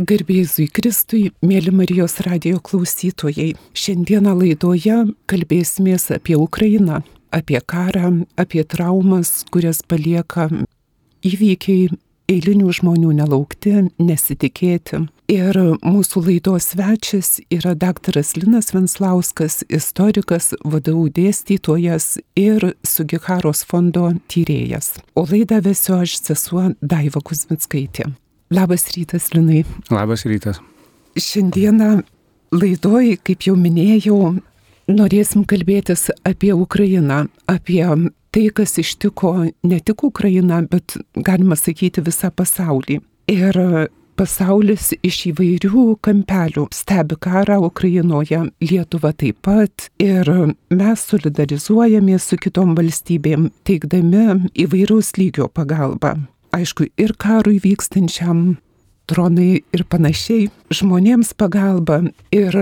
Garbėzui Kristui, mėly Marijos radio klausytojai, šiandieną laidoje kalbėsimės apie Ukrainą, apie karą, apie traumas, kurias palieka įvykiai eilinių žmonių nelaukti, nesitikėti. Ir mūsų laidos svečias yra daktaras Linas Venslauskas, istorikas, vadovų dėstytojas ir Sugiharos fondo tyrėjas. O laidą vesiu aš sesuo Daiva Kuzmitskaitė. Labas rytas, Linai. Labas rytas. Šiandieną laidoj, kaip jau minėjau, norėsim kalbėtis apie Ukrainą, apie tai, kas ištiko ne tik Ukrainą, bet galima sakyti visą pasaulį. Ir pasaulis iš įvairių kampelių stebi karą Ukrainoje, Lietuva taip pat. Ir mes solidarizuojamės su kitom valstybėm, teikdami įvairiaus lygio pagalbą aišku, ir karui vykstančiam, dronai ir panašiai, žmonėms pagalba ir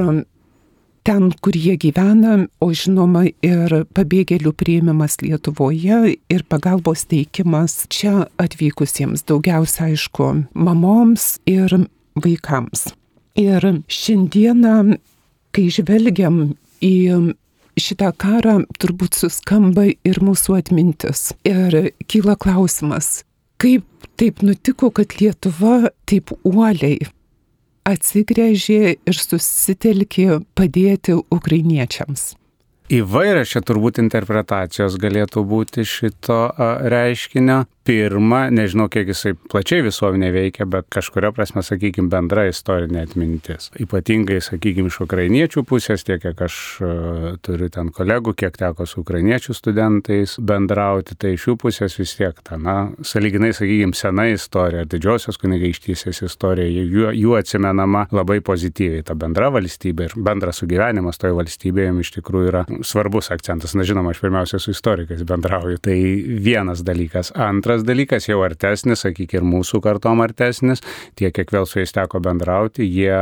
ten, kur jie gyvena, o žinoma ir pabėgėlių prieimimas Lietuvoje ir pagalbos teikimas čia atvykusiems, daugiausia aišku, mamoms ir vaikams. Ir šiandieną, kai žvelgiam į šitą karą, turbūt suskamba ir mūsų atmintis. Ir kyla klausimas, kaip taip nutiko, kad Lietuva taip uoliai atsigrėžė ir susitelkė padėti ukrainiečiams? Įvairios čia turbūt interpretacijos galėtų būti šito reiškinio pirma, nežinau, kiek jisai plačiai visuomenė veikia, bet kažkuria prasme, sakykime, bendra istorinė atmintis. Ypatingai, sakykime, iš ukrainiečių pusės, tiek kiek aš uh, turiu ten kolegų, kiek teko su ukrainiečių studentais bendrauti, tai iš jų pusės vis tiek ta, na, saliginai, sakykime, sena istorija, didžiosios kunigaikštysės istorija, jų, jų atsimenama labai pozityviai. Ta bendra valstybė ir bendras sugyvenimas toje valstybėje iš tikrųjų yra svarbus akcentas. Na, žinoma, aš pirmiausia su istorikais bendrauju. Tai vienas dalykas. Antras Kitas dalykas jau artesnis, sakykime, ir mūsų kartom artesnis, tiek kiek vėl su jais teko bendrauti, jie,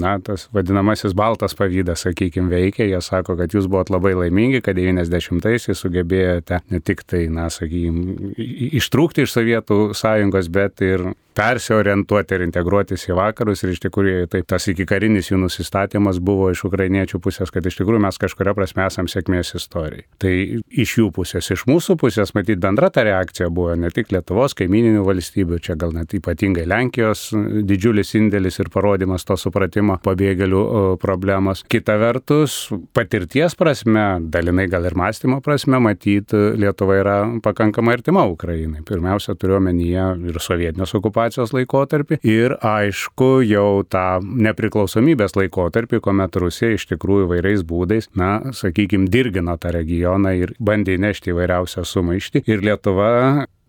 na, tas vadinamasis baltas pavydas, sakykime, veikia, jie sako, kad jūs buvot labai laimingi, kad 90-aisiais sugebėjote ne tik tai, na, sakykime, ištrūkti iš Sovietų sąjungos, bet ir persiorientuoti ir integruotis į vakarus ir iš tikrųjų taip tas iki karinis jų nusistatymas buvo iš ukrainiečių pusės, kad iš tikrųjų mes kažkuria prasme esam sėkmės istorijai. Tai iš jų pusės, iš mūsų pusės, matyt, bendra ta reakcija buvo ne tik Lietuvos kaimininių valstybių, čia gal net ypatingai Lenkijos didžiulis indėlis ir parodimas to supratimo pabėgėlių problemos. Kita vertus, patirties prasme, dalinai gal ir mąstymo prasme, matyt, Lietuva yra pakankamai artima Ukrainai. Pirmiausia, turiu omenyje ir sovietinės okupacijos laikotarpį ir aišku jau tą nepriklausomybės laikotarpį, kuomet Rusija iš tikrųjų vairiais būdais, na, sakykime, dirgino tą regioną ir bandė nešti įvairiausią sumaištį. Ir Lietuva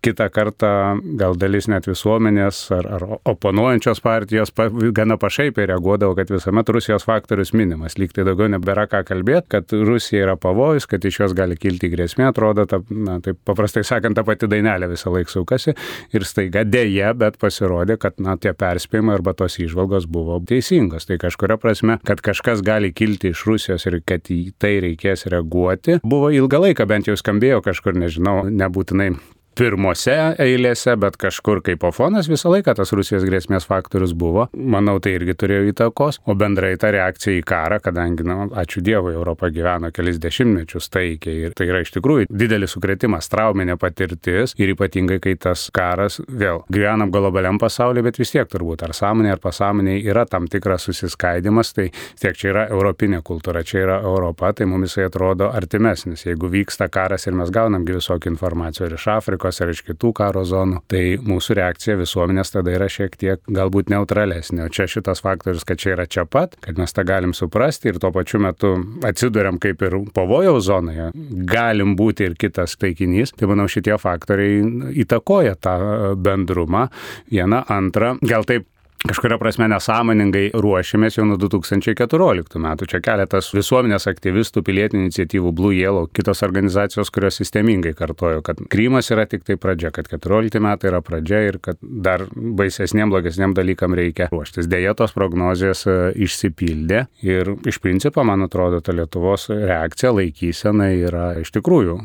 kitą kartą gal dalis net visuomenės ar, ar oponuojančios partijos pa, gana pašaipiai reaguodavo, kad visuomet Rusijos faktorius minimas. Lyg tai daugiau nebėra ką kalbėti, kad Rusija yra pavojus, kad iš jos gali kilti grėsmė, atrodo, ta, na, taip paprastai sakant, ta pati dainelė visą laiką sukasi ir staiga dėje, bet pasirodė, kad na, tie perspėjimai arba tos išvalgos buvo teisingos. Tai kažkuria prasme, kad kažkas gali kilti iš Rusijos ir kad į tai reikės reaguoti, buvo ilgą laiką bent jau skambėjo kažkur, nežinau, nebūtinai pirmose eilėse, bet kažkur kaip fonas visą laiką tas Rusijos grėsmės faktorius buvo. Manau, tai irgi turėjo įtakos. O bendrai ta reakcija į karą, kadangi, na, ačiū Dievui, Europa gyveno kelis dešimtmečius taikiai ir tai yra iš tikrųjų didelis sukretimas, trauminė patirtis ir ypatingai, kai tas karas, vėl, gyvenam globaliam pasaulyje, bet vis tiek turbūt ar sąmonė, ar pasąmonė yra tam tikras susiskaidimas, tai tiek čia yra europinė kultūra, čia yra Europa, tai mums jisai atrodo artimesnis. Jeigu vyksta karas ir mes gaunam visokių informacijų ir iš Afrikos, Afrikos ar iš kitų karo zonų, tai mūsų reakcija visuomenės tada yra šiek tiek galbūt neutralesnė. O čia šitas faktorius, kad čia yra čia pat, kad mes tą galim suprasti ir tuo pačiu metu atsiduriam kaip ir pavojaus zonoje, galim būti ir kitas taikinys. Tai manau šitie faktoriai įtakoja tą bendrumą. Viena, antra, gal taip kažkuria prasme nesąmoningai ruošiamės jau nuo 2014 metų. Čia keletas visuomenės aktyvistų, pilietinių iniciatyvų, Blue Yellow, kitos organizacijos, kurios sistemingai kartojo, kad Krymas yra tik tai pradžia, kad 14 metai yra pradžia ir kad dar baisesniem, blogesniem dalykam reikia ruoštis. Deja, tos prognozijos e, išsipildė ir iš principo, man atrodo, ta Lietuvos reakcija, laikysena yra iš tikrųjų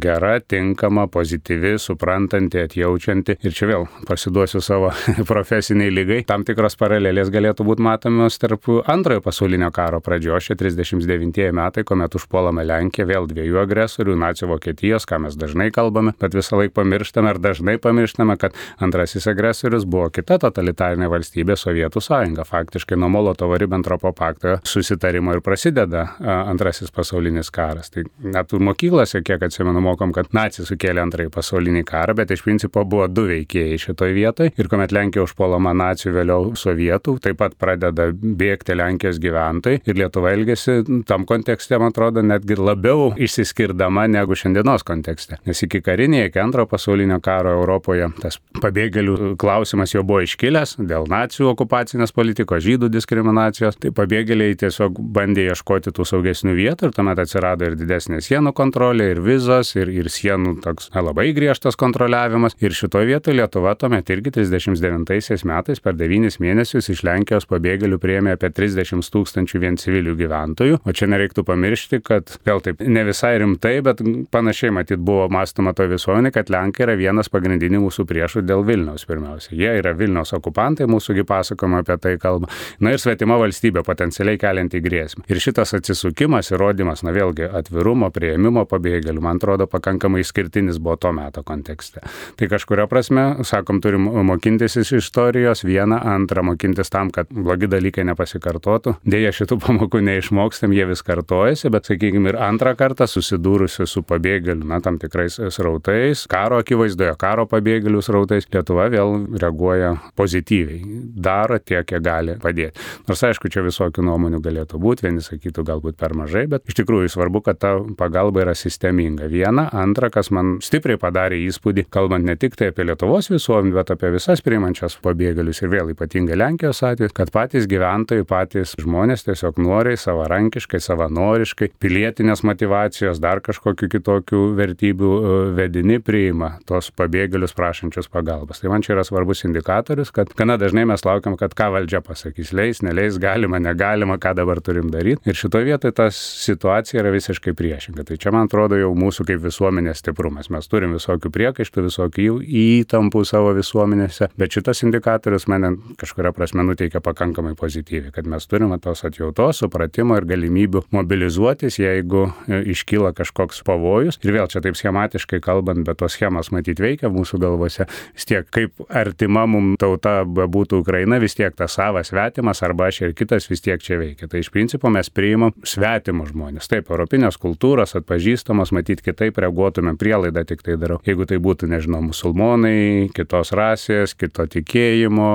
gera, tinkama, pozityvi, suprantanti, atjaučianti. Ir čia vėl pasiduosiu savo profesiniai lygai. Tam tikros paralelės galėtų būti matomos tarp antrojo pasaulinio karo pradžios, čia 39 metai, kuomet užpuolame Lenkiją, vėl dviejų agresorių, nacijų Vokietijos, ką mes dažnai kalbame, bet visą laiką pamirštame ar dažnai pamirštame, kad antrasis agresorius buvo kita totalitarinė valstybė - Sovietų sąjunga. Faktiškai nuo Molotovo Ribbentropo pakto susitarimo ir prasideda antrasis pasaulinis karas. Tai net mokyklose, kiek atsimenu, mokom, kad nacijai sukėlė antrąjį pasaulinį karą, bet iš principo buvo du veikėjai šitoje vietoje. Ir kuomet Lenkija užpuolama nacijų, vėliau sovietų, taip pat pradeda bėgti Lenkijos gyventojai ir Lietuva elgesi tam kontekste, man atrodo, netgi labiau išsiskirdama negu šiandienos kontekste. Nes iki karinėje, iki antrojo pasaulinio karo Europoje tas pabėgėlių klausimas jau buvo iškilęs dėl nacijų okupacinės politikos, žydų diskriminacijos. Tai pabėgėliai tiesiog bandė ieškoti tų saugesnių vietų ir tuomet atsirado ir didesnė sienų kontrolė, ir vizos, ir, ir sienų toks labai griežtas kontroliavimas. Ir šitoje vietoje Lietuva tuomet irgi 39 metais per 9 mėnesius iš Lenkijos pabėgėlių prieėmė apie 30 tūkstančių vien civilių gyventojų. O čia nereiktų pamiršti, kad vėl taip ne visai rimtai, bet panašiai matyt buvo mąstoma to visuomenė, kad Lenkai yra vienas pagrindinių mūsų priešų dėl Vilniaus pirmiausia. Jie yra Vilniaus okupantai, mūsųgi pasakoma apie tai kalba. Na ir svetima valstybė potencialiai kelianti grėsmę. Ir šitas atsisukimas, įrodymas, na vėlgi, atvirumo, prieimimo pabėgėlių, man atrodo, pakankamai išskirtinis buvo to meto kontekste. Tai kažkuria prasme, sakom, turim mokintis iš istorijos, vieną, antrą mokintis tam, kad blogi dalykai nepasikartotų. Deja, šitų pamokų neišmokstam, jie vis kartojasi, bet, sakykime, ir antrą kartą susidūrusi su pabėgėlių, na, tam tikrais srautais, karo akivaizdoje, karo pabėgėlių srautais, Lietuva vėl reaguoja pozityviai, daro tiek, kiek gali padėti. Nors aišku, čia visokių nuomonių galėtų būti, vieni sakytų galbūt per mažai, bet iš tikrųjų svarbu, kad ta pagalba yra sisteminga. Viena, antra, kas man stipriai padarė įspūdį, kalbant ne tik tai apie Lietuvos visuomenę, bet apie visas priimančias pabėgėlius ir vėl ypatingai Lenkijos atveju, kad patys gyventojai, patys žmonės tiesiog noriai, savarankiškai, savanoriškai, pilietinės motivacijos, dar kažkokiu kitokiu vertybių e, vedini priima tos pabėgėlius prašančius pagalbos. Tai man čia yra svarbus indikatorius, kad gana dažnai mes laukiam, kad ką valdžia pasakys, leis, neleis, galima, negalima, ką dabar turim daryti. Ir šitoje vietoje ta situacija yra visiškai priešinga. Tai čia, man atrodo, jau mūsų kaip visuomenės stiprumas. Mes turim visokių priekaištų, visokių įtampų savo visuomenėse, bet šitas indikatorius mane kažkuria prasme nuteikia pakankamai pozityviai, kad mes turime tos atjautos, supratimo ir galimybių mobilizuotis, jeigu e, iškyla kažkoks pavojus. Ir vėl čia taip schematiškai kalbant, bet tos schemas matyti veikia mūsų galvose. Vis tiek, kaip artima mums tauta bebūtų Ukraina, vis tiek tas savas svetimas arba aš ir kitas vis tiek čia veikia. Tai iš principo mes priimam svetimus žmonės. Taip, europinės kultūros atpažįstamos, matyti kitaip reaguotume prielaidą tik tai darau. Jeigu tai būtų, nežinau, musulmonai, kitos rasės, kito tikėjimo,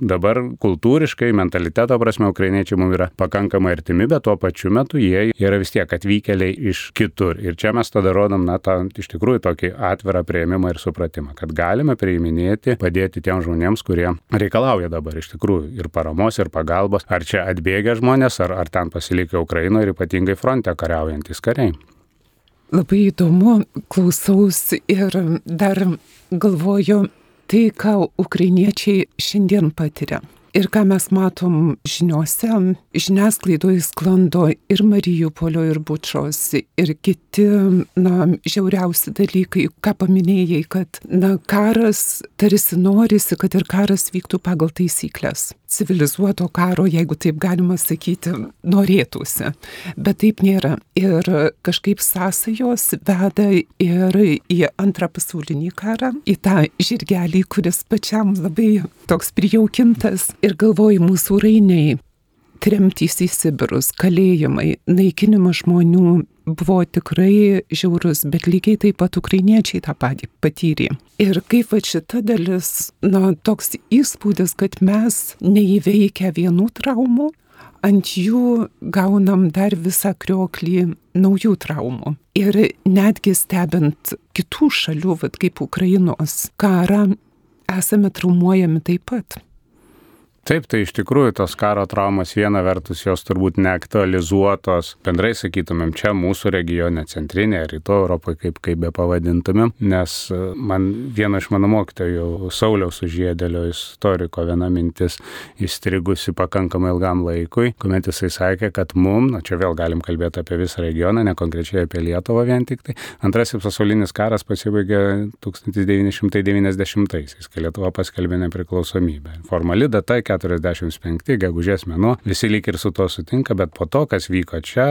dabar kultūriškai, mentaliteto prasme, ukrainiečiai mums yra pakankamai artimi, bet tuo pačiu metu jie yra vis tiek atvykėliai iš kitur. Ir čia mes tada rodom, na, tą iš tikrųjų tokį atvirą prieimimą ir supratimą, kad galime priiminėti, padėti tiems žmonėms, kurie reikalauja dabar iš tikrųjų ir paramos, ir pagalbos. Ar čia atbėgę žmonės, ar, ar ten pasilikę Ukrainoje ir ypatingai fronte kariaujantis kariai. Labai įdomu, klausausi ir dar galvoju, tai, ką ukrainiečiai šiandien patiria. Ir ką mes matom žiniuose, žiniasklaidoje sklando ir Marijupolio, ir Bučos, ir kiti, na, žiauriausi dalykai, ką paminėjai, kad, na, karas tarsi norisi, kad ir karas vyktų pagal taisyklės. Civilizuoto karo, jeigu taip galima sakyti, norėtųsi. Bet taip nėra. Ir kažkaip sąsajos veda ir į antrą pasaulinį karą, į tą žirgelį, kuris pačiam labai toks prijaukintas Ir galvoju, mūsų rainiai, tremtys į Sibirus, kalėjimai, naikinimas žmonių buvo tikrai žiaurus, bet lygiai taip pat ukrainiečiai tą patį patyrė. Ir kaip va šita dalis, na, toks įspūdis, kad mes neįveikę vienų traumų, ant jų gaunam dar visą krioklį naujų traumų. Ir netgi stebint kitų šalių, vad kaip Ukrainos karą, esame traumuojami taip pat. Taip, tai iš tikrųjų tos karo traumas viena vertus jos turbūt neaktualizuotos, bendrai sakytumėm, čia mūsų regione, centrinėje, rytų Europoje, kaip, kaip be pavadintumėm, nes e, man vieno iš mano mokytojų, Sauliaus užėdėlio istoriko, viena mintis įstrigusi pakankamai ilgam laikui, kuomet jisai sakė, kad mum, na čia vėl galim kalbėti apie visą regioną, ne konkrečiai apie Lietuvą vien tik tai, antrasis pasaulinis karas pasibaigė 1990-aisiais, kai Lietuva paskelbė nepriklausomybę. Formali data 45 gegužės mėnuo, visi lyg ir su to sutinka, bet po to, kas vyko čia,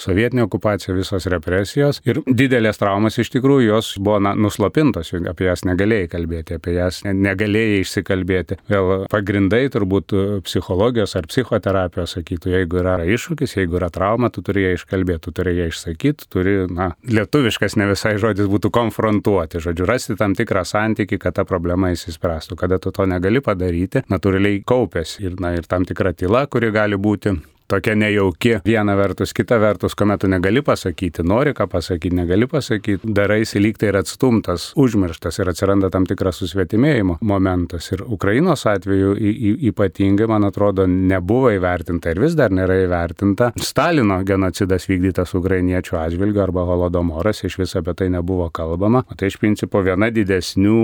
sovietinė okupacija, visos represijos ir didelės traumas iš tikrųjų jos buvo na, nuslopintos, apie jas negalėjai kalbėti, apie jas negalėjai išsikalbėti. Vėl pagrindai turbūt psichologijos ar psichoterapijos sakytų, jeigu yra iššūkis, jeigu yra trauma, tu turi ją iškalbėti, tu turi ją išsakyti, turi, na, lietuviškas ne visai žodis būtų konfrontuoti, žodžiu, rasti tam tikrą santyki, kad ta problema įsispręstų. Kada tu to negali padaryti, natūraliai kaup kaupėsi ir, na, ir tam tikra tyla, kuri gali būti tokia nejauki viena vertus, kita vertus, kuomet tu negali pasakyti, nori ką pasakyti, negali pasakyti, daraisi lyg tai ir atstumtas, užmirštas ir atsiranda tam tikras susvetimėjimo momentas. Ir Ukrainos atveju y, y, ypatingai, man atrodo, nebuvo įvertinta ir vis dar nėra įvertinta Stalino genocidas vykdytas ukrainiečių atžvilgiu arba holodomoras, iš viso apie tai nebuvo kalbama. O tai iš principo viena didesnių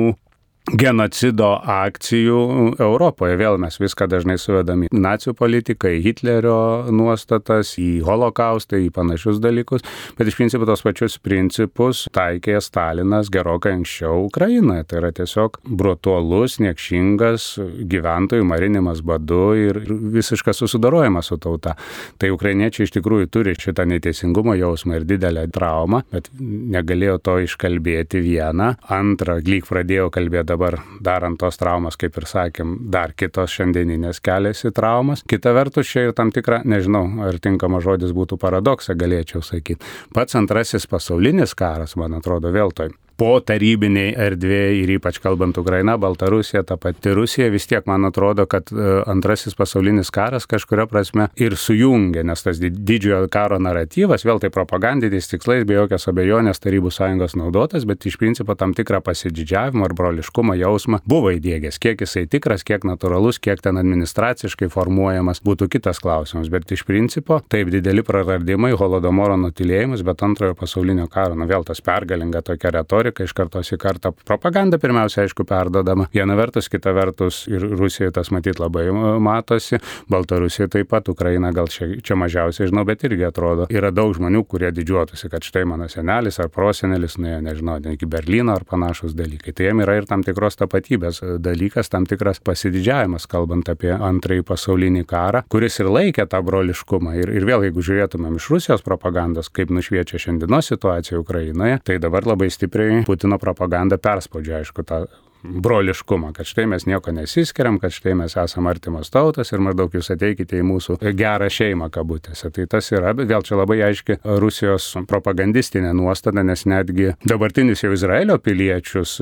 genocido akcijų Europoje. Vėl mes viską dažnai suvedam į nacijų politiką, į Hitlerio nuostatas, į holokaustą, į panašius dalykus, bet iš principo tos pačius principus taikė Stalinas gerokai anksčiau Ukrainoje. Tai yra tiesiog brutalus, niekšingas gyventojų marinimas badu ir visiškas susidarojimas su tauta. Tai ukrainiečiai iš tikrųjų turi šitą neteisingumo jausmą ir didelę traumą, bet negalėjo to iškalbėti vieną. Antrą, lyg pradėjo kalbėti dabar darant tos traumas, kaip ir sakėm, dar kitos šiandieninės keliasi traumas. Kita vertus, čia ir tam tikra, nežinau, ar tinkamas žodis būtų paradoksą, galėčiau sakyti. Pats antrasis pasaulinis karas, man atrodo, vėl toj po tarybiniai erdvėjai ir ypač kalbant Ukraina, Baltarusija, ta pati Rusija, vis tiek man atrodo, kad e, antrasis pasaulinis karas kažkuria prasme ir sujungia, nes tas didžiojo karo naratyvas, vėl tai propagandinis tikslais, be jokios abejonės Tarybų sąjungos naudotas, bet iš principo tam tikrą pasididžiavimą ar broliškumo jausmą buvo įdėgęs. Kiek jisai tikras, kiek natūralus, kiek ten administraciškai formuojamas, būtų kitas klausimas. Bet iš principo taip dideli praradimai, holodomoro nutilėjimas, bet antrojo pasaulinio karo, na vėl tas pergalinga tokia retorika retorika iš kartos į kartą. Propaganda pirmiausia, aišku, perdodama. Viena vertus, kita vertus ir Rusijoje tas matyt labai matosi, Baltarusija taip pat, Ukraina gal čia, čia mažiausiai žinau, bet irgi atrodo, yra daug žmonių, kurie didžiuotųsi, kad štai mano senelis ar prosenelis nuėjo, nežinau, iki Berlyno ar panašus dalykai. Tai jiem yra ir tam tikros tapatybės dalykas, tam tikras pasididžiavimas, kalbant apie antrąjį pasaulinį karą, kuris ir laikė tą broliškumą. Ir, ir vėl, jeigu žiūrėtumėm iš Rusijos propagandos, kaip nušviečia šiandienos situacija Ukrainoje, tai dabar labai stipriai Putino propaganda perspaudžia, aišku, tą broliškumą, kad štai mes nieko nesiskiriam, kad štai mes esame artimos tautos ir maždaug jūs ateikite į mūsų gerą šeimą kabutėse. Tai tas yra, bet vėl čia labai aiški Rusijos propagandistinė nuostata, nes netgi dabartinius jau Izraelio piliečius,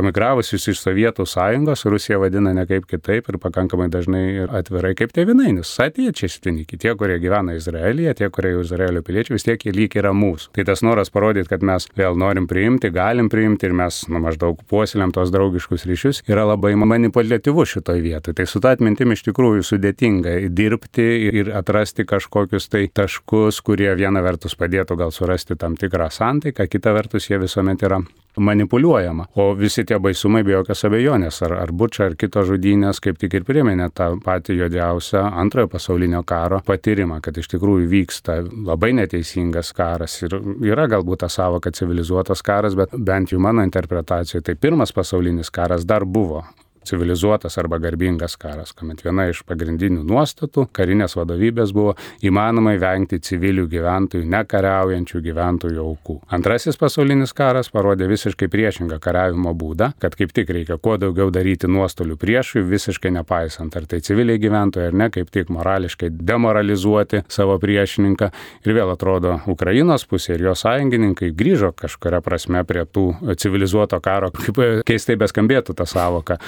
emigravusius iš Sovietų sąjungos, Rusija vadina ne kaip kitaip ir pakankamai dažnai ir atvirai kaip tėvinainis. Satiečiai stiniki, tie, kurie gyvena Izraelyje, tie, kurie jau Izraelio piliečiai, vis tiek lyg yra mūsų. Tai tas noras parodyti, kad mes vėl norim priimti, galim priimti ir mes nu, maždaug puoselėm tos draugiškus draugiškus ryšius yra labai manipuliatyvu šitoje vietoje. Tai su ta atmintim iš tikrųjų sudėtinga dirbti ir atrasti kažkokius tai taškus, kurie viena vertus padėtų gal surasti tam tikrą santaiką, kita vertus jie visuomet yra manipuliuojama. O visi tie baisumai be jokios abejonės, ar, ar bučia, ar kitos žudynės, kaip tik ir priminė tą patį juodiausią antrojo pasaulinio karo patyrimą, kad iš tikrųjų vyksta labai neteisingas karas ir yra galbūt ta savoka civilizuotas karas, bet bent jau mano interpretacijoje tai pirmas pasaulinis karas dar buvo civilizuotas arba garbingas karas, kuomet viena iš pagrindinių nuostatų karinės vadovybės buvo įmanomai vengti civilių gyventojų, nekariaujančių gyventojų aukų. Antrasis pasaulinis karas parodė visiškai priešingą kariavimo būdą, kad kaip tik reikia kuo daugiau daryti nuostolių priešui, visiškai nepaisant, ar tai civiliai gyventojai ar ne, kaip tik morališkai demoralizuoti savo priešininką. Ir vėl atrodo, Ukrainos pusė ir jo sąjungininkai grįžo kažkuria prasme prie tų civilizuoto karo, kaip keistai beskambėtų ta savoka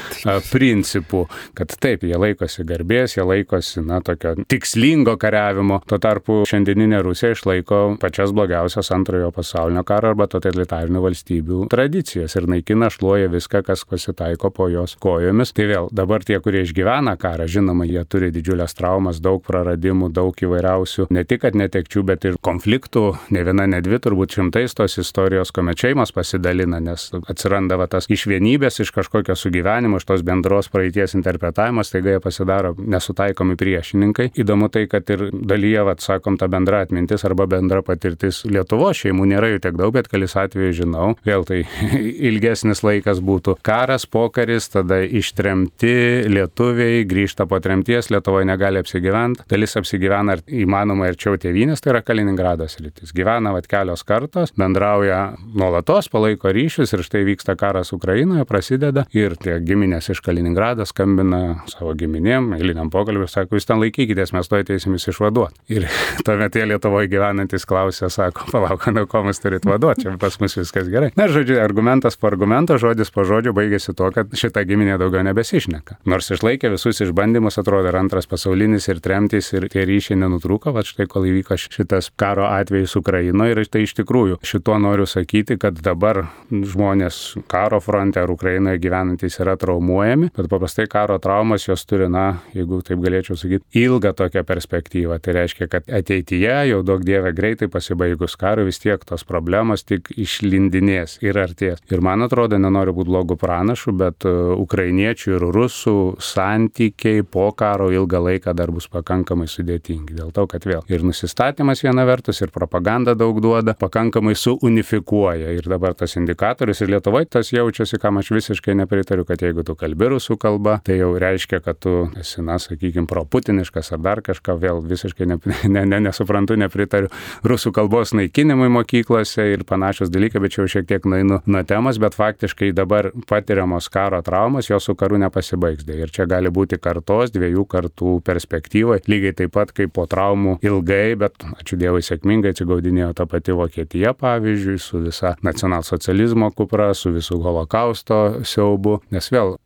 principų, kad taip, jie laikosi garbės, jie laikosi, na, tokio tikslingo kariavimo. Tuo tarpu šiandieninė Rusija išlaiko pačias blogiausias antrojo pasaulinio karo arba totalitarinių valstybių tradicijas ir naikina, šluoja viską, kas pasitaiko po jos kojomis. Tai vėl dabar tie, kurie išgyvena karą, žinoma, jie turi didžiulės traumas, daug praradimų, daug įvairiausių, ne tik, kad netekčių, bet ir konfliktų, ne viena, ne dvi, turbūt šimtais tos istorijos, kuomet šeimos pasidalina, nes atsiranda va, tas iš vienybės, iš kažkokio sugyvenimo, iš tos bendros praeities interpretavimas, taigi jie pasidaro nesutaikomi priešininkai. Įdomu tai, kad ir dalyje, va, sakom, ta bendra atmintis arba bendra patirtis Lietuvo šeimų nėra jų tiek daug, bet kelis atvejus žinau. Vėl tai ilgesnis laikas būtų karas, pokaris, tada ištremti lietuviai, grįžta po tremties, Lietuvoje negali apsigyventi, dalis apsigyvena įmanoma arčiau tėvynės, tai yra Kaliningrados rytis. Gyvena vat kelios kartos, bendrauja nuolatos, palaiko ryšius ir štai vyksta karas Ukrainoje, prasideda ir tie giminės iš Kaliningrado skambina savo giminėm, eiliniam pokalbiu, sako, jūs ten laikykitės, mes to ateisimės išvaduoti. Ir tuomet tie Lietuvoje gyvenantis klausė, sako, palauk, nuo ko mes turit vaduoti, čia pas mus viskas gerai. Na, žodžiu, argumentas po argumento, žodis po žodžio baigėsi to, kad šita giminė daugiau nebesišneka. Nors išlaikė visus išbandymus, atrodo, ir antras pasaulinis, ir tremtys, ir tie ryšiai nenutrūko, va štai kol įvyko šitas karo atvejis Ukrainoje ir tai iš tikrųjų šituo noriu sakyti, kad dabar žmonės karo fronte ar Ukrainoje gyvenantys yra traumuojami, bet paprastai karo traumas jos turi, na, jeigu taip galėčiau sakyti, ilgą tokią perspektyvą. Tai reiškia, kad ateityje, jau daug dievė greitai pasibaigus karui, vis tiek tos problemos tik išlindinės ir artės. Ir man atrodo, nenoriu būti blogų pranašų, bet e, ukrainiečių ir rusų santykiai po karo ilgą laiką dar bus pakankamai sudėtingi. Dėl to, kad vėl ir nusistatymas viena vertus, ir propaganda daug duoda, pakankamai suunifikuoja. Ir dabar tas indikatorius ir Lietuvoje tas jaučiasi, kam aš visiškai nepritariu, kad jeigu tu kalbi rusų kalba, tai jau reiškia, kad tu esi, na, sakykime, proputiniškas ar dar kažką, vėl visiškai ne, ne, ne, nesuprantu, nepritariu rusų kalbos naikinimui mokyklose ir panašios dalykai, bet čia jau šiek tiek nainu nuo temos, bet faktiškai dabar patiriamos karo traumas, jos su karu nepasibaigs. Ir čia gali būti kartos, dviejų kartų perspektyvoje, lygiai taip pat kaip po traumų ilgai, bet ačiū Dievui sėkmingai atsigaudinėjo ta pati Vokietija, pavyzdžiui, su visa nacionalsocializmo kupra, su visų holokausto siaubu, nes vėl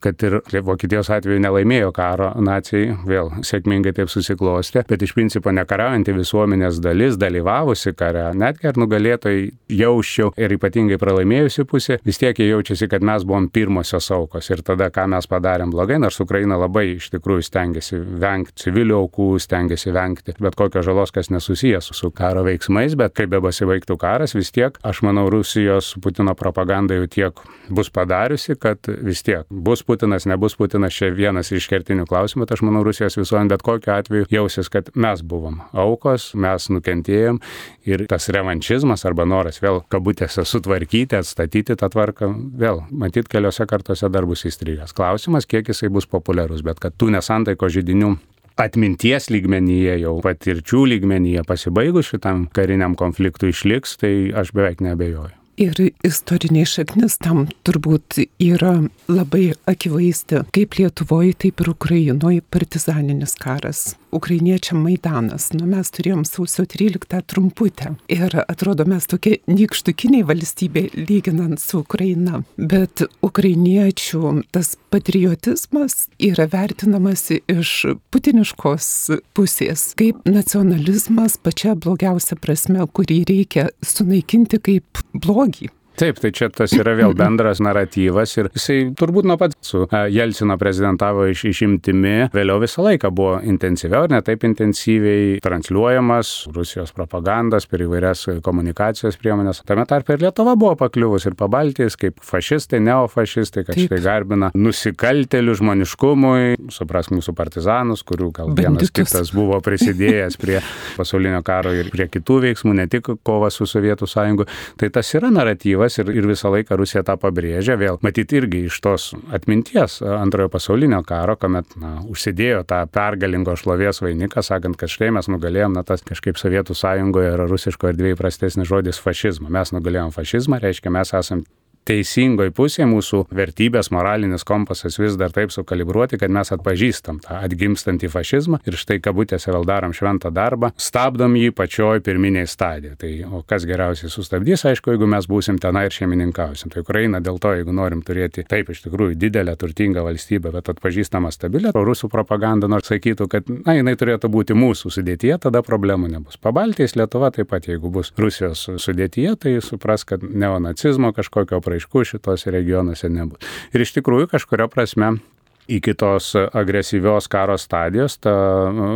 kad ir Vokietijos atveju nelaimėjo karo nacijai, vėl sėkmingai taip susiklostė, bet iš principo nekariaujanti visuomenės dalis dalyvavusi kare, netgi ar nugalėtojai jausčiau ir ypatingai pralaimėjusi pusė, vis tiek jie jaučiasi, kad mes buvom pirmosios aukos ir tada, ką mes padarėm blogai, nors Ukraina labai iš tikrųjų stengiasi vengti civilių aukų, stengiasi vengti bet kokio žalos, kas nesusijęs su karo veiksmais, bet kaip be pasibaigtų karas, vis tiek, aš manau, Rusijos Putino propaganda jau tiek bus padariusi, kad vis tiek bus Putinas, nebus Putinas, čia vienas iš kertinių klausimų, bet aš manau, Rusijos visuomenė bet kokiu atveju jausis, kad mes buvom aukos, mes nukentėjom ir tas revanšizmas arba noras vėl kabutėse sutvarkyti, atstatyti tą tvarką, vėl matyt keliose kartose dar bus įstrigęs. Klausimas, kiek jisai bus populiarus, bet kad tų nesantaiko žydinių atminties lygmenyje, jau patirčių lygmenyje pasibaigus šitam kariniam konfliktui išliks, tai aš beveik nebejoju. Ir istorinė šaknis tam turbūt yra labai akivaizdi, kaip Lietuvoje, taip ir Ukrainoje partizaninis karas. Ukrainiečiam Maidanas, nu mes turėjom sausio 13 trumputę. Ir atrodo mes tokie nykštukiniai valstybė lyginant su Ukraina, bet ukrainiečių tas patriotizmas yra vertinamas iš putiniškos pusės kaip nacionalizmas pačia blogiausia prasme, kurį reikia sunaikinti kaip blogį. Taip, tai čia tas yra vėl bendras naratyvas ir jisai turbūt nuo pat su Jelcino prezidentavo iš išimtimi, vėliau visą laiką buvo intensyviau ir netaip intensyviai transliuojamas Rusijos propagandas per įvairias komunikacijos priemonės. Tame tarp ir Lietuva buvo pakliuvus ir pabaltijas kaip fašistai, neofašistai, kad Taip. štai garbina nusikaltelių žmoniškumui, supras mūsų partizanus, kurių gal vienas Banditus. kitas buvo prisidėjęs prie pasaulinio karo ir prie kitų veiksmų, ne tik kova su Sovietų sąjungu. Tai tas yra naratyvas motyvas ir, ir visą laiką Rusija tą pabrėžia, vėl matyti irgi iš tos atminties antrojo pasaulinio karo, kuomet na, užsidėjo tą pergalingo šlovės vainiką, sakant, kad štai mes nugalėjom, na tas kažkaip Sovietų sąjungoje yra rusiško erdvėje prastesnis žodis fašizmą. Mes nugalėjom fašizmą, reiškia mes esam teisingoj pusėje, mūsų vertybės, moralinis kompasas vis dar taip sukalibruoti, kad mes atpažįstam tą atgimstantį fašizmą ir štai kabutėse vėl darom šventą darbą, stabdom jį pačioj pirminiai stadijoje. Tai o kas geriausiai sustabdys, aišku, jeigu mes būsim tenai ir šeimininkausim. Tai Ukraina dėl to, jeigu norim turėti taip iš tikrųjų didelę, turtingą valstybę, bet atpažįstamą stabilę, o rusų propaganda nors sakytų, kad na, jinai turėtų būti mūsų sudėtyje, tada problemų nebus. Pabaltijais Lietuva taip pat, jeigu bus Rusijos sudėtyje, tai supras, kad neonacizmo kažkokio apraiškų šitose regionuose nebus. Ir iš tikrųjų kažkuria prasme iki tos agresyvios karo stadijos ta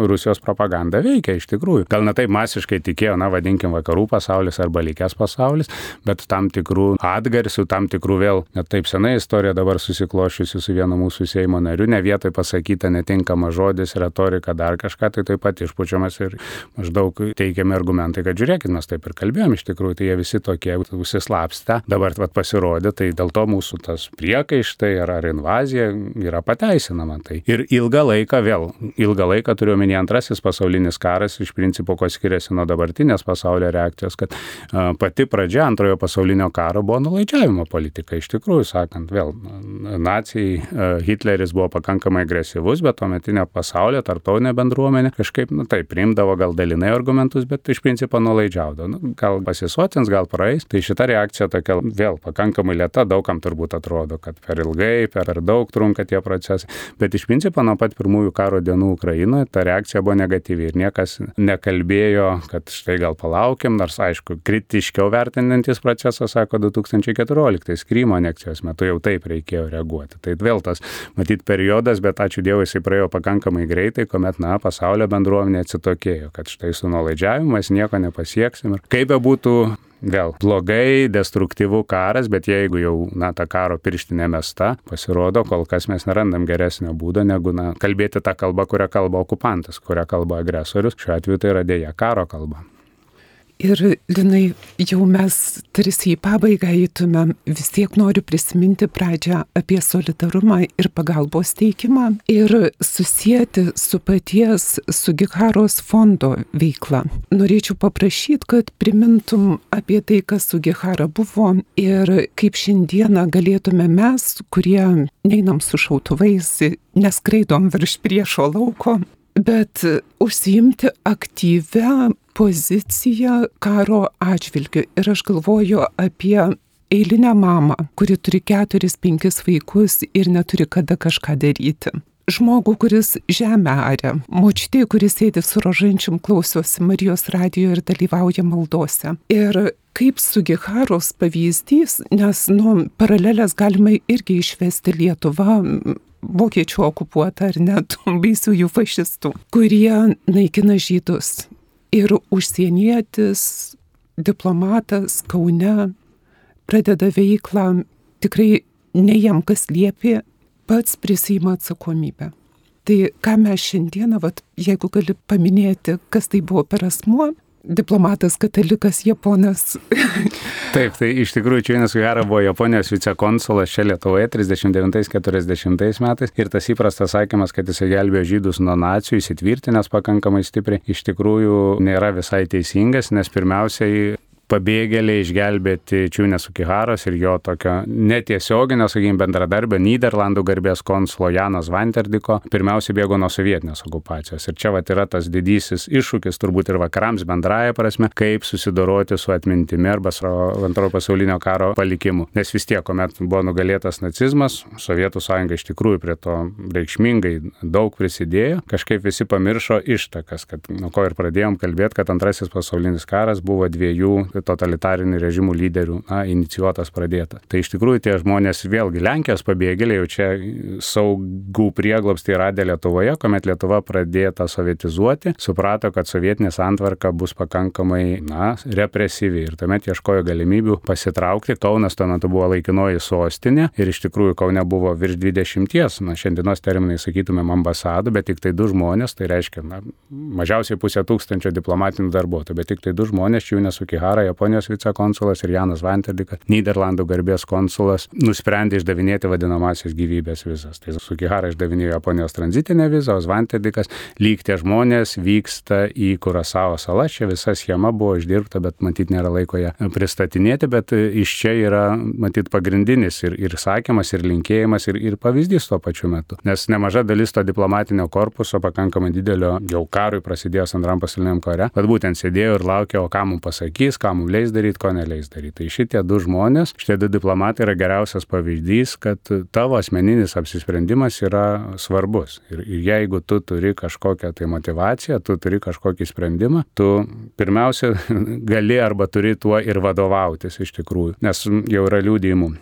Rusijos propaganda veikia iš tikrųjų. Gal ne taip masiškai tikėjo, na vadinkim, vakarų pasaulis arba likęs pasaulis, bet tam tikrų atgarsių, tam tikrų vėl, net taip senai istorija dabar susiklošiusi su vienu mūsų Seimo nariu, ne vietoj pasakyta netinkama žodis, retorika, dar kažką, tai taip pat išpučiamas ir maždaug teikiami argumentai, kad žiūrėkit, mes taip ir kalbėjom, iš tikrųjų, tai jie visi tokie užsislapsta, dabar vat, pasirodė, tai dėl to mūsų tas priekaištai ar, ar invazija yra pat pateisinama. Tai. Ir ilgą laiką vėl, ilgą laiką turiu omeny antrasis pasaulinis karas, iš principo, ko skiriasi nuo dabartinės pasaulio reakcijos, kad a, pati pradžia antrojo pasaulinio karo buvo nulaidžiavimo politika. Iš tikrųjų, sakant, vėl, nacijai, a, Hitleris buvo pakankamai agresyvus, bet tuometinė pasaulio, tarptautinė bendruomenė kažkaip, na taip, priimdavo gal dalinai argumentus, bet iš principo nulaidžiaudavo. Nu, gal pasisotins, gal praeis. Tai šita reakcija tokia vėl pakankamai lėta, daugam turbūt atrodo, kad per ilgai, per daug trunka tie procesai procesai. Bet iš principo nuo pat pirmųjų karo dienų Ukrainoje ta reakcija buvo negatyvi ir niekas nekalbėjo, kad štai gal palaukiam, nors aišku, kritiškiau vertinantis procesas sako 2014 Krymo aneksijos metu jau taip reikėjo reaguoti. Tai vėl tas, matyt, periodas, bet ačiū Dievui, jisai praėjo pakankamai greitai, kuomet, na, pasaulio bendruomenė atsitokėjo, kad štai su nuolaidžiavimas nieko nepasieksim. Ir kaip be būtų vėl blogai, destruktyvų karas, bet jeigu jau, na, ta karo pirštinė mesta, pasirodo, kol kas mes nerandam geresnio būdo, negu, na, kalbėti tą kalbą, kurią kalba okupantas, kurią kalba agresorius. Šiuo atveju tai yra dėja karo kalba. Ir, Linai, jau mes tarsi į pabaigą eitumėm, vis tiek noriu prisiminti pradžią apie solidarumą ir pagalbos teikimą ir susijęti su paties Sugiharos fondo veikla. Norėčiau paprašyti, kad primintum apie tai, kas Sugihara buvo ir kaip šiandieną galėtume mes, kurie neinam su šautuvais, neskraidom virš priešo lauko, bet užsiimti aktyvę poziciją karo atžvilgiu. Ir aš galvoju apie eilinę mamą, kuri turi keturis, penkis vaikus ir neturi kada kažką daryti. Žmogų, kuris žemę aria, močiutė, kuris sėdi su rožančiam klausosi Marijos radijo ir dalyvauja maldose. Ir kaip su Giharos pavyzdys, nes nu, paralelės galima irgi išvesti Lietuvą, vokiečių okupuota ar net baisiųjų fašistų, kurie naikina žydus. Ir užsienietis, diplomatas Kaune pradeda veiklą, tikrai ne jam kas liepė, pats prisima atsakomybę. Tai ką mes šiandieną, vat, jeigu gali paminėti, kas tai buvo per asmuo, diplomatas, katalikas, japonas. Taip, tai iš tikrųjų Čiūnas Vijara buvo Japonijos vicekonsulas čia Lietuvoje 39-40 metais. Ir tas įprastas sakymas, kad jisai gelbėjo žydus nuo nacijų įsitvirtinęs pakankamai stipriai, iš tikrųjų nėra visai teisingas, nes pirmiausiai pabėgėliai išgelbėti Čiūnės Ukiharos ir jo tokio netiesioginio, sakykime, bendradarbio Niderlandų garbės konsulo Janas Vanterdiko pirmiausiai bėgo nuo sovietinės okupacijos. Ir čia vat yra tas didysis iššūkis turbūt ir vakarams bendraja prasme, kaip susidoroti su atmintimi arba su antrojo pasaulinio karo palikimu. Nes vis tiek, kuomet buvo nugalėtas nacizmas, Sovietų sąjunga iš tikrųjų prie to reikšmingai daug prisidėjo, kažkaip visi pamiršo ištakas, kad nuo ko ir pradėjom kalbėti, kad antrasis pasaulinis karas buvo dviejų totalitarinių režimų lyderių na, inicijuotas pradėtas. Tai iš tikrųjų tie žmonės vėlgi Lenkijos pabėgėliai jau čia saugų prieglobstį radė Lietuvoje, kuomet Lietuva pradėta sovietizuoti, suprato, kad sovietinė santvarka bus pakankamai na, represyvi ir tuomet ieškojo galimybių pasitraukti. Kaunas tuo metu buvo laikinoji sostinė ir iš tikrųjų Kaune buvo virš 20, na šiandienos terminai sakytumėm ambasadų, bet tik tai du žmonės, tai reiškia na, mažiausiai pusę tūkstančio diplomatinių darbuotojų, bet tik tai du žmonės, jų nesukihara Japonijos vicekonsulas ir Janas Vanterdikas, Niderlandų garbės konsulas, nusprendė išdavinėti vadinamasias gyvybės vizas. Tai Sukihara išdavinėjo Japonijos tranzitinę vizą, o Vanterdikas lyg tie žmonės vyksta į Kurasao salą. Čia visa schema buvo išdirbta, bet matyt nėra laiko ją pristatinėti, bet iš čia yra matyt pagrindinis ir, ir sakymas, ir linkėjimas, ir, ir pavyzdys tuo pačiu metu. Nes nemaža dalis to diplomatinio korpuso pakankamai didelio jau karui prasidėjus antram pasauliniam kare, bet būtent sėdėjo ir laukė, o ką mums pasakys, ką mums leis daryti, ko neleis daryti. Tai šitie du žmonės, šitie du diplomatai yra geriausias pavyzdys, kad tavo asmeninis apsisprendimas yra svarbus. Ir, ir jeigu tu turi kažkokią tai motivaciją, tu turi kažkokį sprendimą, tu pirmiausia gali arba turi tuo ir vadovautis iš tikrųjų. Nes jau yra liūdėjimų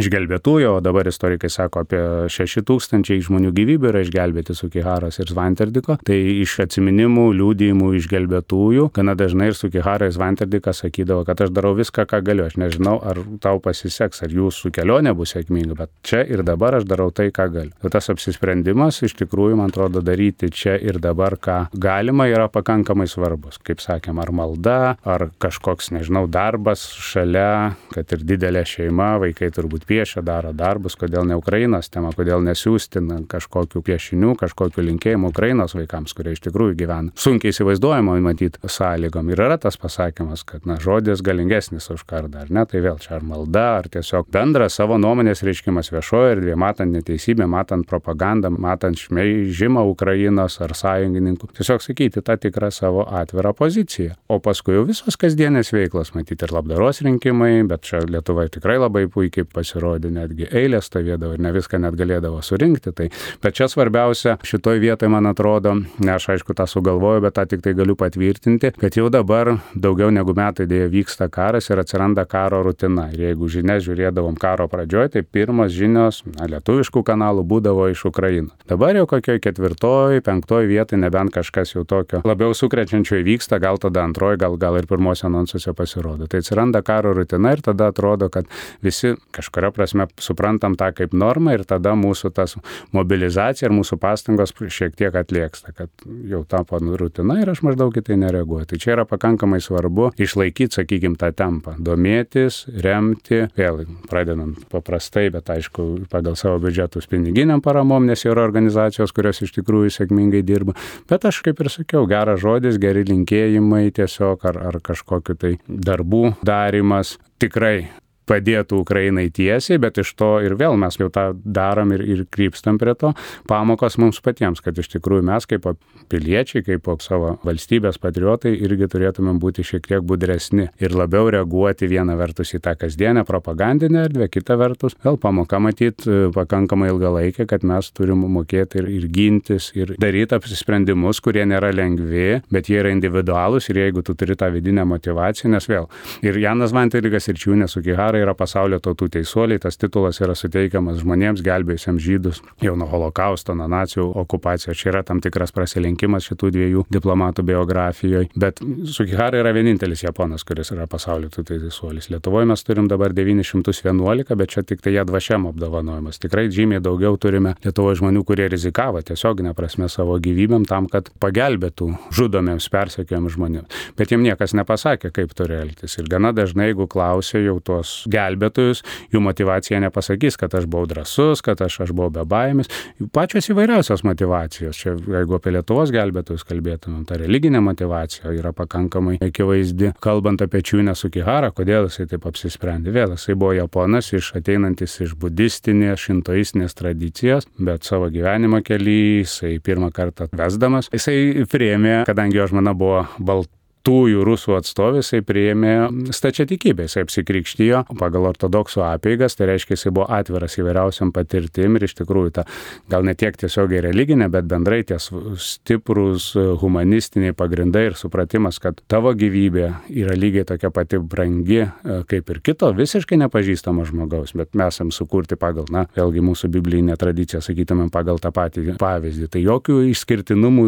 išgelbėtųjų, o dabar istorikai sako apie 6 tūkstančiai žmonių gyvybių yra išgelbėti Sukiharas ir Svanterdiko. Tai iš atsiminimų, liūdėjimų išgelbėtųjų, gana dažnai ir Sukihara ir Svanterdikas sakydavo, kad aš darau viską, ką galiu. Aš nežinau, ar tau pasiseks, ar jūsų kelionė bus sėkminga, bet čia ir dabar aš darau tai, ką galiu. O tas apsisprendimas iš tikrųjų, man atrodo, daryti čia ir dabar, ką galima, yra pakankamai svarbus. Kaip sakėm, ar malda, ar kažkoks, nežinau, darbas šalia, kad ir didelė šeima, vaikai turbūt piešia, daro darbus, kodėl ne Ukrainos tema, kodėl nesiųsti kažkokių piešinių, kažkokių linkėjimų Ukrainos vaikams, kurie iš tikrųjų gyvena. Sunkiai įsivaizduojama matyti sąlygom. Ir yra tas pasakymas, kad na, žodis galingesnis už kardą, ar ne? Tai vėl čia ar malda, ar tiesiog bendras savo nuomonės reiškimas viešoje erdvėje, matant neteisybę, matant propagandą, matant šmeižimą Ukrainos ar sąjungininkų. Tiesiog sakyti tą tikrą savo atvirą poziciją. O paskui jau visos kasdienės veiklos, matyti ir labdaros rinkimai, bet čia Lietuva tikrai labai puikiai pasirodė pasirodė, netgi eilės stovėdavo ir ne viską net galėdavo surinkti. Tai, bet čia svarbiausia šitoj vietoje, man atrodo, ne aš aišku tą sugalvoju, bet tą tik tai galiu patvirtinti, kad jau dabar daugiau negu metai dėja vyksta karas ir atsiranda karo rutina. Ir jeigu žinias žiūrėdavom karo pradžioje, tai pirmas žinios na, lietuviškų kanalų būdavo iš Ukrainos. Dabar jau kokioj ketvirtoj, penktoj vietoj nebent kažkas jau tokio labiau sukrečiančio įvyksta, gal tada antroji, gal, gal ir pirmose anonsuose pasirodo. Tai atsiranda karo rutina ir tada atrodo, kad visi kažkuria tikra prasme suprantam tą kaip normą ir tada mūsų tas mobilizacija ir mūsų pastangos šiek tiek atlieksta, kad jau tapo rutina ir aš maždaug į tai nereaguoju. Tai čia yra pakankamai svarbu išlaikyti, sakykime, tą tempą, domėtis, remti, vėl pradedant paprastai, bet aišku, pagal savo biudžetus piniginiam paramom, nes yra organizacijos, kurios iš tikrųjų sėkmingai dirba. Bet aš kaip ir sakiau, geras žodis, geri linkėjimai tiesiog ar, ar kažkokiu tai darbų darimas tikrai padėtų Ukrainai tiesiai, bet iš to ir vėl mes jau tą darom ir, ir krypstam prie to. Pamokos mums patiems, kad iš tikrųjų mes kaip piliečiai, kaip savo valstybės patriotai irgi turėtumėm būti šiek tiek budresni ir labiau reaguoti vieną vertus į tą kasdienę propagandinę erdvę, kitą vertus vėl pamoka matyti e, pakankamai ilgalaikė, kad mes turim mokėti ir, ir gintis ir daryti apsisprendimus, kurie nėra lengvi, bet jie yra individualūs ir jeigu tu turi tą vidinę motivaciją, nes vėl ir Janas Vantelikas ir Čiūnė su Karai yra pasaulio tautų teisuoliai, tas titulas yra suteikiamas žmonėms gelbėjusiems žydus jau nuo holokausto, nuo nacijų okupacijos. Čia yra tam tikras prasilenkimas šitų dviejų diplomatų biografijoje. Bet Sukihara yra vienintelis japonas, kuris yra pasaulio tautų teisuolis. Lietuvoje mes turim dabar 911, bet čia tik tai jie dvašiam apdovanojimas. Tikrai žymiai daugiau turime Lietuvoje žmonių, kurie rizikavo tiesioginę prasme savo gyvybėm tam, kad pagelbėtų žudomiems persekiojams žmonėms. Bet jiems niekas nepasakė, kaip turi elgtis. Ir gana dažnai, jeigu klausia jau tuos gelbėtojus, jų motivacija nepasakys, kad aš buvau drasus, kad aš, aš buvau be baimės. Pačios įvairiausios motivacijos. Čia, jeigu apie Lietuvos gelbėtojus kalbėtumėm, ta religinė motivacija yra pakankamai akivaizdi. Kalbant apie Čiūnę Sukihara, kodėl jisai taip apsisprendė. Vėl jisai buvo japonas, iš ateinantis iš budistinės, šintoistinės tradicijos, bet savo gyvenimo kelyje jisai pirmą kartą vesdamas, jisai priėmė, kadangi jo žmona buvo balta tųjų rusų atstovė, jisai priėmė stačiatikybę, jisai apsikrikštijo pagal ortodoksų apeigas, tai reiškia, jisai buvo atviras įvairiausiam patirtim ir iš tikrųjų ta gal ne tiek tiesiogiai religinė, bet bendrai ties stiprus humanistiniai pagrindai ir supratimas, kad tavo gyvybė yra lygiai tokia pati brangi e, kaip ir kito visiškai nepažįstamo žmogaus, bet mes esam sukurti pagal, na, vėlgi mūsų biblinė tradicija, sakytumėm, pagal tą patį pavyzdį. Tai jokių išskirtinumų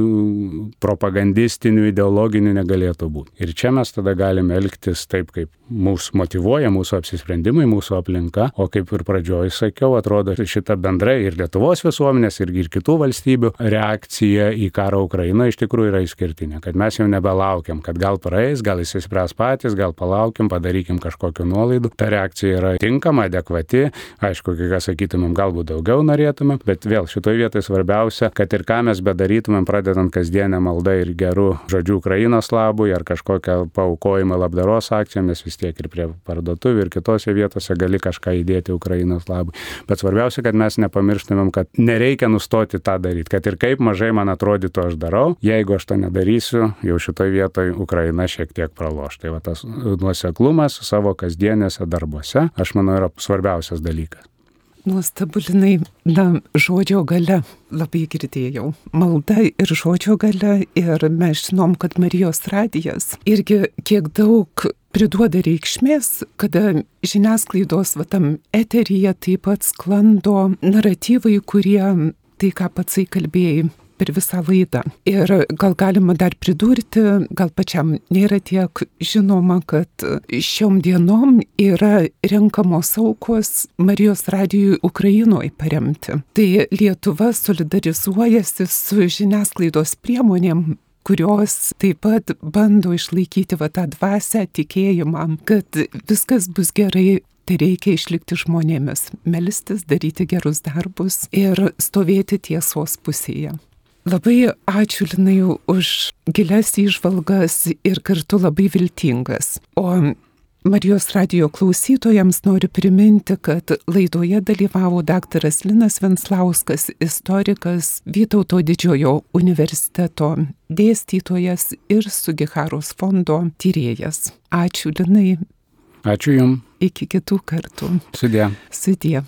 propagandistinių, ideologinių negalėtų turėtų būti. Ir čia mes tada galime elgtis taip, kaip mūsų motivuoja, mūsų apsisprendimai, mūsų aplinka, o kaip ir pradžioj sakiau, atrodo šita bendrai ir Lietuvos visuomenės, ir, ir kitų valstybių reakcija į karą Ukrainoje iš tikrųjų yra išskirtinė, kad mes jau nebelaukiam, kad gal praeis, gal įsispręs patys, gal palaukim, padarykim kažkokiu nuolaidu. Ta reakcija yra tinkama, adekvati, aišku, kai ką sakytumėm, galbūt daugiau norėtumėm, bet vėl šitoje vietoje svarbiausia, kad ir ką mes bedarytumėm, pradedant kasdienę maldą ir gerų žodžių Ukrainos labui ar kažkokią paukojimą labdaros akciją, mes vis tiek ir prie parduotuvių ir kitose vietose gali kažką įdėti Ukrainos labui. Bet svarbiausia, kad mes nepamirštumėm, kad nereikia nustoti tą daryti, kad ir kaip mažai man atrodytų aš darau, jeigu aš to nedarysiu, jau šitoje vietoje Ukraina šiek tiek praloš. Tai va tas nuoseklumas savo kasdienėse darbuose, aš manau, yra svarbiausias dalykas. Nuostabu, Linai, na, žodžio gale labai girdėjau. Malda ir žodžio gale ir mes žinom, kad Marijos radijas irgi kiek daug priduoda reikšmės, kada žiniasklaidos vatam eteryje taip pat sklando naratyvai, kurie tai, ką patsai kalbėjai, per visą laidą. Ir gal galima dar pridurti, gal pačiam nėra tiek žinoma, kad šiom dienom yra renkamos aukos Marijos radijui Ukrainoje paremti. Tai Lietuva solidarizuojasi su žiniasklaidos priemonėm kurios taip pat bando išlaikyti va tą dvasę, tikėjimą, kad viskas bus gerai tai reikia išlikti žmonėmis, melstis, daryti gerus darbus ir stovėti tiesos pusėje. Labai ačiū Linai už gilias įžvalgas ir kartu labai viltingas. O Marijos radio klausytojams noriu priminti, kad laidoje dalyvavo daktaras Linas Venslauskas, istorikas, Vytauto didžiojo universiteto dėstytojas ir Sugiharos fondo tyrėjas. Ačiū Linai. Ačiū Jums. Iki kitų kartų. Sudė. Sudė.